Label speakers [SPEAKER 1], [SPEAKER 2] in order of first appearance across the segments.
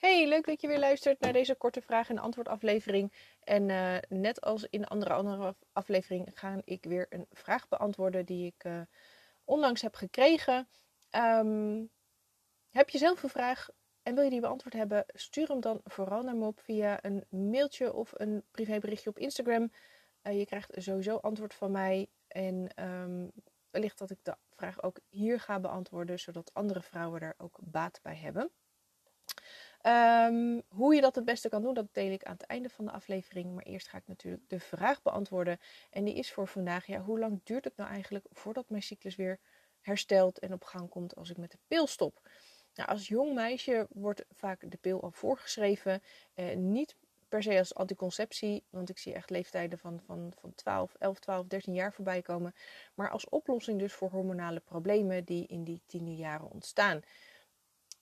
[SPEAKER 1] Hey, leuk dat je weer luistert naar deze korte vraag- en antwoord aflevering. En uh, net als in andere andere aflevering ga ik weer een vraag beantwoorden die ik uh, onlangs heb gekregen. Um, heb je zelf een vraag en wil je die beantwoord hebben? Stuur hem dan vooral naar me op via een mailtje of een privéberichtje op Instagram. Uh, je krijgt sowieso antwoord van mij. En um, wellicht dat ik de vraag ook hier ga beantwoorden, zodat andere vrouwen daar ook baat bij hebben. Um, hoe je dat het beste kan doen, dat deel ik aan het einde van de aflevering. Maar eerst ga ik natuurlijk de vraag beantwoorden. En die is voor vandaag: ja, hoe lang duurt het nou eigenlijk voordat mijn cyclus weer herstelt en op gang komt als ik met de pil stop? Nou, als jong meisje wordt vaak de pil al voorgeschreven. Eh, niet per se als anticonceptie, want ik zie echt leeftijden van, van, van 12, 11, 12, 13 jaar voorbij komen. Maar als oplossing dus voor hormonale problemen die in die tienerjaren ontstaan.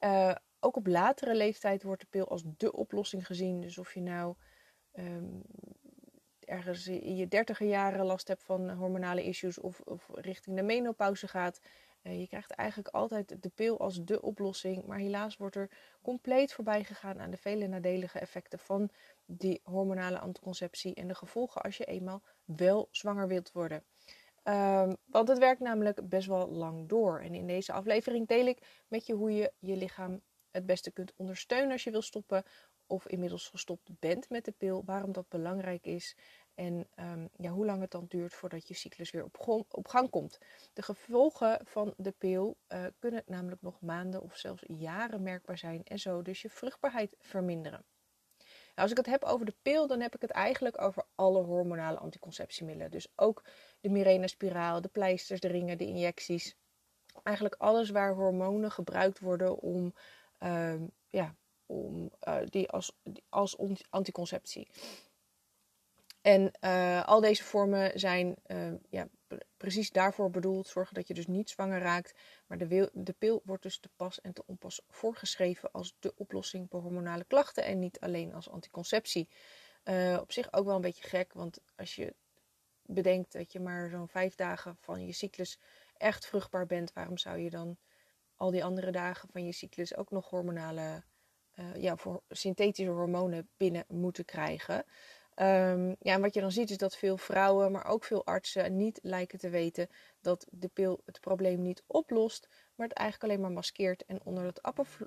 [SPEAKER 1] Uh, ook op latere leeftijd wordt de pil als de oplossing gezien. Dus of je nou um, ergens in je dertiger jaren last hebt van hormonale issues of, of richting de menopauze gaat. Uh, je krijgt eigenlijk altijd de pil als de oplossing. Maar helaas wordt er compleet voorbij gegaan aan de vele nadelige effecten van die hormonale anticonceptie en de gevolgen als je eenmaal wel zwanger wilt worden. Um, want het werkt namelijk best wel lang door. En in deze aflevering deel ik met je hoe je je lichaam het beste kunt ondersteunen als je wil stoppen of inmiddels gestopt bent met de pil, waarom dat belangrijk is en um, ja, hoe lang het dan duurt voordat je cyclus weer op, op gang komt. De gevolgen van de pil uh, kunnen namelijk nog maanden of zelfs jaren merkbaar zijn en zo dus je vruchtbaarheid verminderen. Nou, als ik het heb over de pil, dan heb ik het eigenlijk over alle hormonale anticonceptiemiddelen. Dus ook de Mirena-spiraal, de pleisters, de ringen, de injecties. Eigenlijk alles waar hormonen gebruikt worden om uh, ja, om, uh, die als, als anticonceptie. En uh, al deze vormen zijn uh, ja, precies daarvoor bedoeld. Zorgen dat je dus niet zwanger raakt. Maar de, de pil wordt dus te pas en te onpas voorgeschreven als de oplossing voor hormonale klachten. En niet alleen als anticonceptie. op zich ook wel een beetje gek. Want als je bedenkt dat je maar zo'n vijf dagen van je cyclus echt vruchtbaar bent. Waarom zou je dan al die andere dagen van je cyclus ook nog hormonale, uh, ja, voor synthetische hormonen binnen moeten krijgen. Um, ja, en wat je dan ziet is dat veel vrouwen, maar ook veel artsen niet lijken te weten dat de pil het probleem niet oplost, maar het eigenlijk alleen maar maskeert en onder het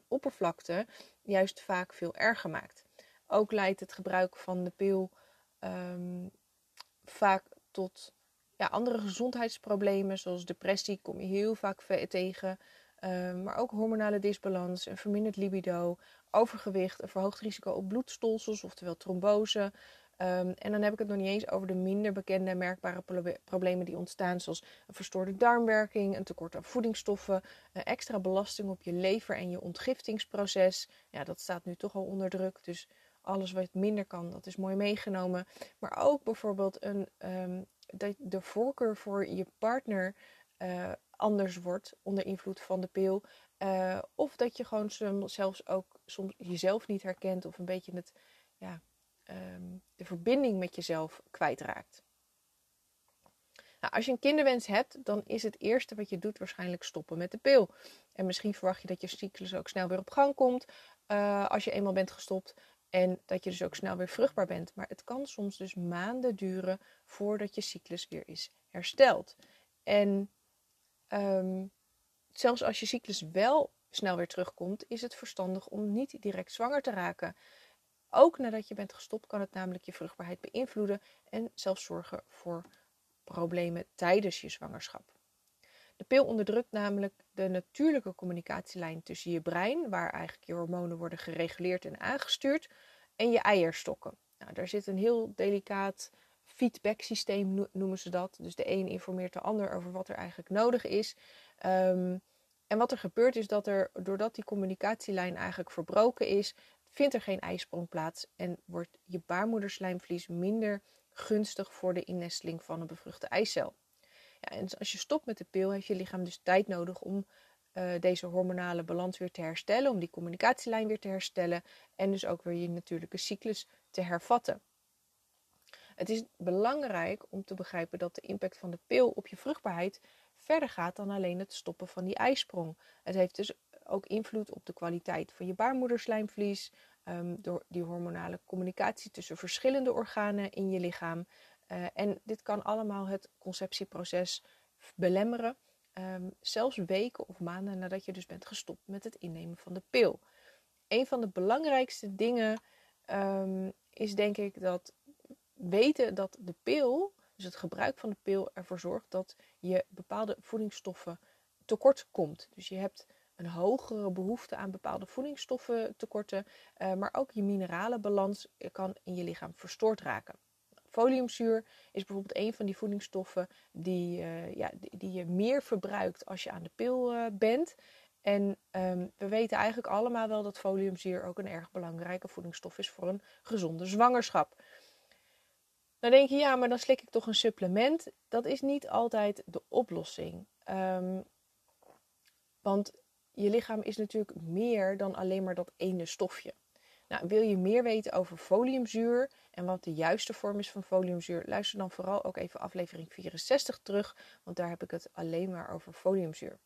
[SPEAKER 1] oppervlakte juist vaak veel erger maakt. Ook leidt het gebruik van de pil um, vaak tot ja, andere gezondheidsproblemen, zoals depressie, kom je heel vaak tegen. Um, maar ook hormonale disbalans, een verminderd libido, overgewicht, een verhoogd risico op bloedstolsels, oftewel trombose. Um, en dan heb ik het nog niet eens over de minder bekende en merkbare problemen die ontstaan, zoals een verstoorde darmwerking, een tekort aan voedingsstoffen, een extra belasting op je lever en je ontgiftingsproces. Ja, dat staat nu toch al onder druk, dus alles wat minder kan, dat is mooi meegenomen. Maar ook bijvoorbeeld een, um, de, de voorkeur voor je partner uh, anders wordt onder invloed van de pil. Uh, of dat je gewoon zelfs ook soms jezelf niet herkent of een beetje het, ja, um, de verbinding met jezelf kwijtraakt. Nou, als je een kinderwens hebt, dan is het eerste wat je doet waarschijnlijk stoppen met de pil. En misschien verwacht je dat je cyclus ook snel weer op gang komt uh, als je eenmaal bent gestopt. En dat je dus ook snel weer vruchtbaar bent. Maar het kan soms dus maanden duren voordat je cyclus weer is hersteld. En Um, zelfs als je cyclus wel snel weer terugkomt, is het verstandig om niet direct zwanger te raken. Ook nadat je bent gestopt kan het namelijk je vruchtbaarheid beïnvloeden en zelfs zorgen voor problemen tijdens je zwangerschap. De pil onderdrukt namelijk de natuurlijke communicatielijn tussen je brein, waar eigenlijk je hormonen worden gereguleerd en aangestuurd, en je eierstokken. Nou, daar zit een heel delicaat feedback systeem noemen ze dat. Dus de een informeert de ander over wat er eigenlijk nodig is. Um, en wat er gebeurt is dat er, doordat die communicatielijn eigenlijk verbroken is, vindt er geen ijsprong plaats en wordt je baarmoederslijmvlies minder gunstig voor de innesteling van een bevruchte eicel. Ja, en als je stopt met de pil, heeft je lichaam dus tijd nodig om uh, deze hormonale balans weer te herstellen, om die communicatielijn weer te herstellen en dus ook weer je natuurlijke cyclus te hervatten. Het is belangrijk om te begrijpen dat de impact van de pil op je vruchtbaarheid verder gaat dan alleen het stoppen van die ijsprong. Het heeft dus ook invloed op de kwaliteit van je baarmoederslijmvlies, um, door die hormonale communicatie tussen verschillende organen in je lichaam. Uh, en dit kan allemaal het conceptieproces belemmeren, um, zelfs weken of maanden nadat je dus bent gestopt met het innemen van de pil. Een van de belangrijkste dingen um, is denk ik dat weten dat de pil, dus het gebruik van de pil, ervoor zorgt dat je bepaalde voedingsstoffen tekort komt. Dus je hebt een hogere behoefte aan bepaalde voedingsstoffen tekorten, uh, maar ook je mineralenbalans kan in je lichaam verstoord raken. Foliumzuur is bijvoorbeeld een van die voedingsstoffen die, uh, ja, die, je meer verbruikt als je aan de pil uh, bent. En um, we weten eigenlijk allemaal wel dat foliumzuur ook een erg belangrijke voedingsstof is voor een gezonde zwangerschap. Dan denk je, ja, maar dan slik ik toch een supplement. Dat is niet altijd de oplossing. Um, want je lichaam is natuurlijk meer dan alleen maar dat ene stofje. Nou, wil je meer weten over foliumzuur en wat de juiste vorm is van foliumzuur, luister dan vooral ook even aflevering 64 terug, want daar heb ik het alleen maar over foliumzuur.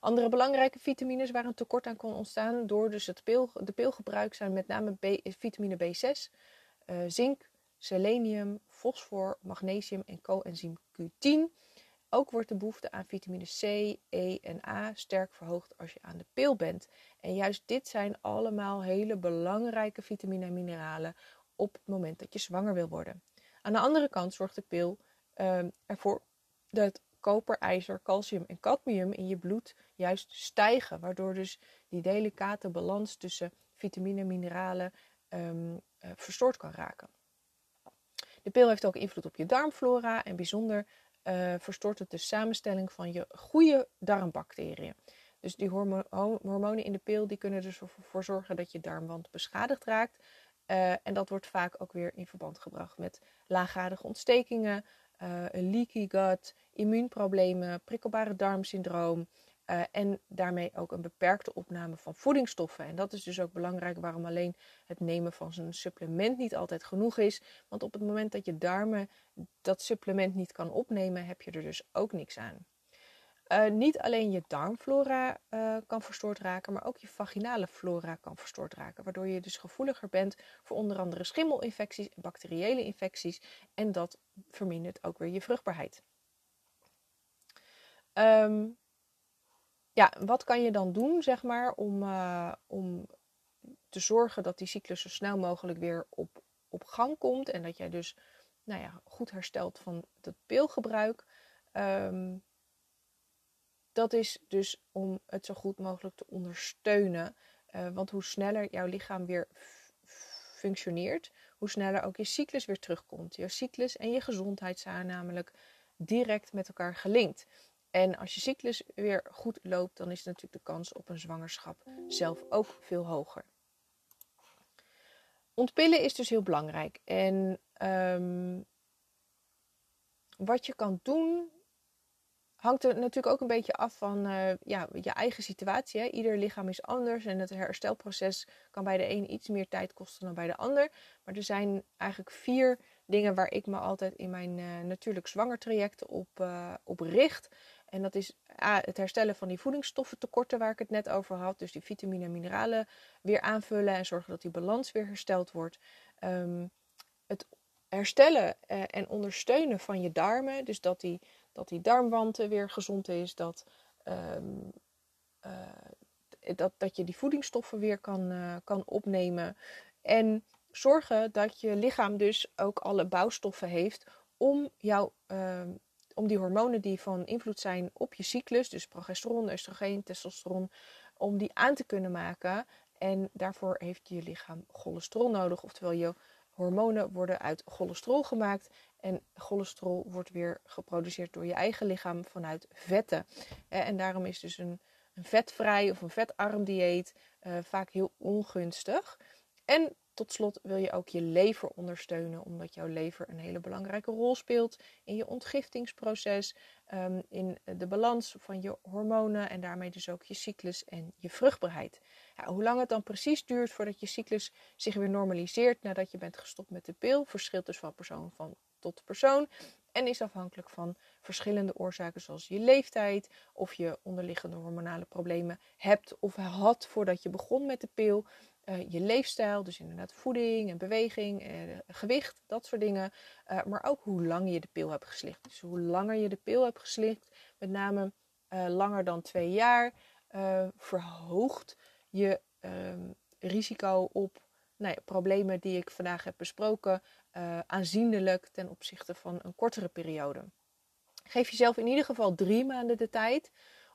[SPEAKER 1] Andere belangrijke vitamines waar een tekort aan kon ontstaan door dus het pil, de pilgebruik zijn met name B, vitamine B6, uh, zink, selenium, fosfor, magnesium en coenzym Q10. Ook wordt de behoefte aan vitamine C, E en A sterk verhoogd als je aan de pil bent. En juist dit zijn allemaal hele belangrijke vitamine en mineralen op het moment dat je zwanger wil worden. Aan de andere kant zorgt de pil uh, ervoor dat koper, ijzer, calcium en cadmium in je bloed juist stijgen. Waardoor dus die delicate balans tussen vitamine en mineralen um, uh, verstoord kan raken. De pil heeft ook invloed op je darmflora en bijzonder uh, verstoort het de samenstelling van je goede darmbacteriën. Dus die hormo hormonen in de pil die kunnen dus ervoor zorgen dat je darmwand beschadigd raakt. Uh, en dat wordt vaak ook weer in verband gebracht met laaggradige ontstekingen, een leaky gut, immuunproblemen, prikkelbare darmsyndroom. Uh, en daarmee ook een beperkte opname van voedingsstoffen. En dat is dus ook belangrijk waarom alleen het nemen van zo'n supplement niet altijd genoeg is. Want op het moment dat je darmen dat supplement niet kan opnemen, heb je er dus ook niks aan. Uh, niet alleen je darmflora uh, kan verstoord raken, maar ook je vaginale flora kan verstoord raken. Waardoor je dus gevoeliger bent voor onder andere schimmelinfecties en bacteriële infecties. En dat vermindert ook weer je vruchtbaarheid. Um, ja, wat kan je dan doen, zeg maar, om, uh, om te zorgen dat die cyclus zo snel mogelijk weer op, op gang komt en dat jij dus nou ja, goed herstelt van het pilgebruik. Um, dat is dus om het zo goed mogelijk te ondersteunen. Uh, want hoe sneller jouw lichaam weer functioneert, hoe sneller ook je cyclus weer terugkomt. Je cyclus en je gezondheid zijn namelijk direct met elkaar gelinkt. En als je cyclus weer goed loopt, dan is natuurlijk de kans op een zwangerschap zelf ook veel hoger. Ontpillen is dus heel belangrijk. En um, wat je kan doen, hangt er natuurlijk ook een beetje af van uh, ja, je eigen situatie. Hè? Ieder lichaam is anders en het herstelproces kan bij de een iets meer tijd kosten dan bij de ander. Maar er zijn eigenlijk vier dingen waar ik me altijd in mijn uh, natuurlijk zwangertrajecten op, uh, op richt. En dat is A, het herstellen van die voedingsstoffentekorten waar ik het net over had. Dus die vitamine en mineralen weer aanvullen en zorgen dat die balans weer hersteld wordt. Um, het herstellen uh, en ondersteunen van je darmen. Dus dat die, dat die darmwand weer gezond is. Dat, um, uh, dat, dat je die voedingsstoffen weer kan, uh, kan opnemen. En zorgen dat je lichaam dus ook alle bouwstoffen heeft om jouw um, om die hormonen die van invloed zijn op je cyclus, dus progesteron, oestrogeen, testosteron, om die aan te kunnen maken. En daarvoor heeft je lichaam cholesterol nodig, oftewel je hormonen worden uit cholesterol gemaakt. En cholesterol wordt weer geproduceerd door je eigen lichaam vanuit vetten. En daarom is dus een, een vetvrij of een vetarm dieet uh, vaak heel ongunstig. En tot slot wil je ook je lever ondersteunen, omdat jouw lever een hele belangrijke rol speelt in je ontgiftingsproces, um, in de balans van je hormonen en daarmee dus ook je cyclus en je vruchtbaarheid. Ja, hoe lang het dan precies duurt voordat je cyclus zich weer normaliseert nadat je bent gestopt met de pil, verschilt dus van persoon van tot persoon. en is afhankelijk van verschillende oorzaken zoals je leeftijd of je onderliggende hormonale problemen hebt of had voordat je begon met de pil. Uh, je leefstijl, dus inderdaad voeding en beweging, uh, gewicht, dat soort dingen. Uh, maar ook hoe lang je de pil hebt geslikt. Dus hoe langer je de pil hebt geslikt, met name langer dan twee jaar, verhoogt je ehm, risico op nou ja, problemen die ik vandaag heb besproken aanzienlijk ten opzichte van een kortere periode. Geef jezelf in ieder geval drie maanden de tijd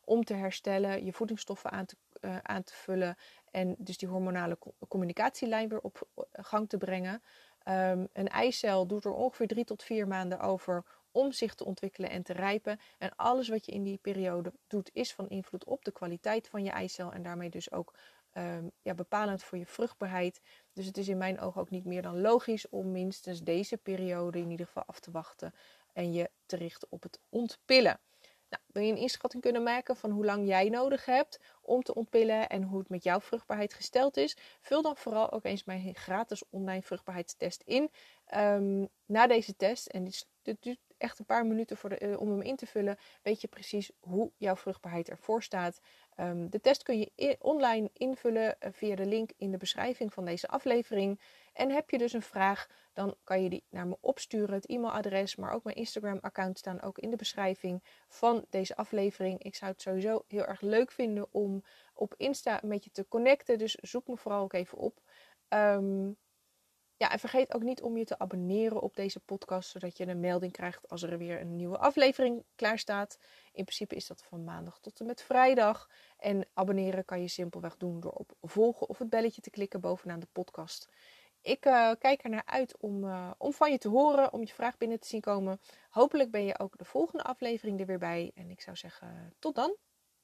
[SPEAKER 1] om te herstellen, je voedingsstoffen aan te, aan te vullen en dus die hormonale communicatielijn weer op gang te brengen. Um, een eicel doet er ongeveer drie tot vier maanden over om zich te ontwikkelen en te rijpen. En alles wat je in die periode doet, is van invloed op de kwaliteit van je eicel en daarmee dus ook um, ja, bepalend voor je vruchtbaarheid. Dus het is in mijn ogen ook niet meer dan logisch om minstens deze periode in ieder geval af te wachten en je te richten op het ontpillen. Nou, wil je een inschatting kunnen maken van hoe lang jij nodig hebt om te ontpillen en hoe het met jouw vruchtbaarheid gesteld is? Vul dan vooral ook eens mijn gratis online vruchtbaarheidstest in. Um, na deze test, en dit duurt echt een paar minuten voor eh, om hem in te vullen, weet je precies hoe jouw vruchtbaarheid ervoor staat. Um, de test kun je online invullen uh, via de link in de beschrijving van deze aflevering. En heb je dus een vraag, dan kan je die naar me opsturen. Het e-mailadres, maar ook mijn Instagram-account staan ook in de beschrijving van deze aflevering. Ik zou het sowieso heel erg leuk vinden om op Insta met je te connecten. Dus zoek me vooral ook even op. Um, ja, en vergeet ook niet om je te abonneren op deze podcast, zodat je een melding krijgt als er weer een nieuwe aflevering klaar staat. In principe is dat van maandag tot en met vrijdag. En abonneren kan je simpelweg doen door op volgen of het belletje te klikken bovenaan de podcast. Ik uh, kijk er naar uit om, uh, om van je te horen, om je vraag binnen te zien komen. Hopelijk ben je ook de volgende aflevering er weer bij. En ik zou zeggen, tot dan.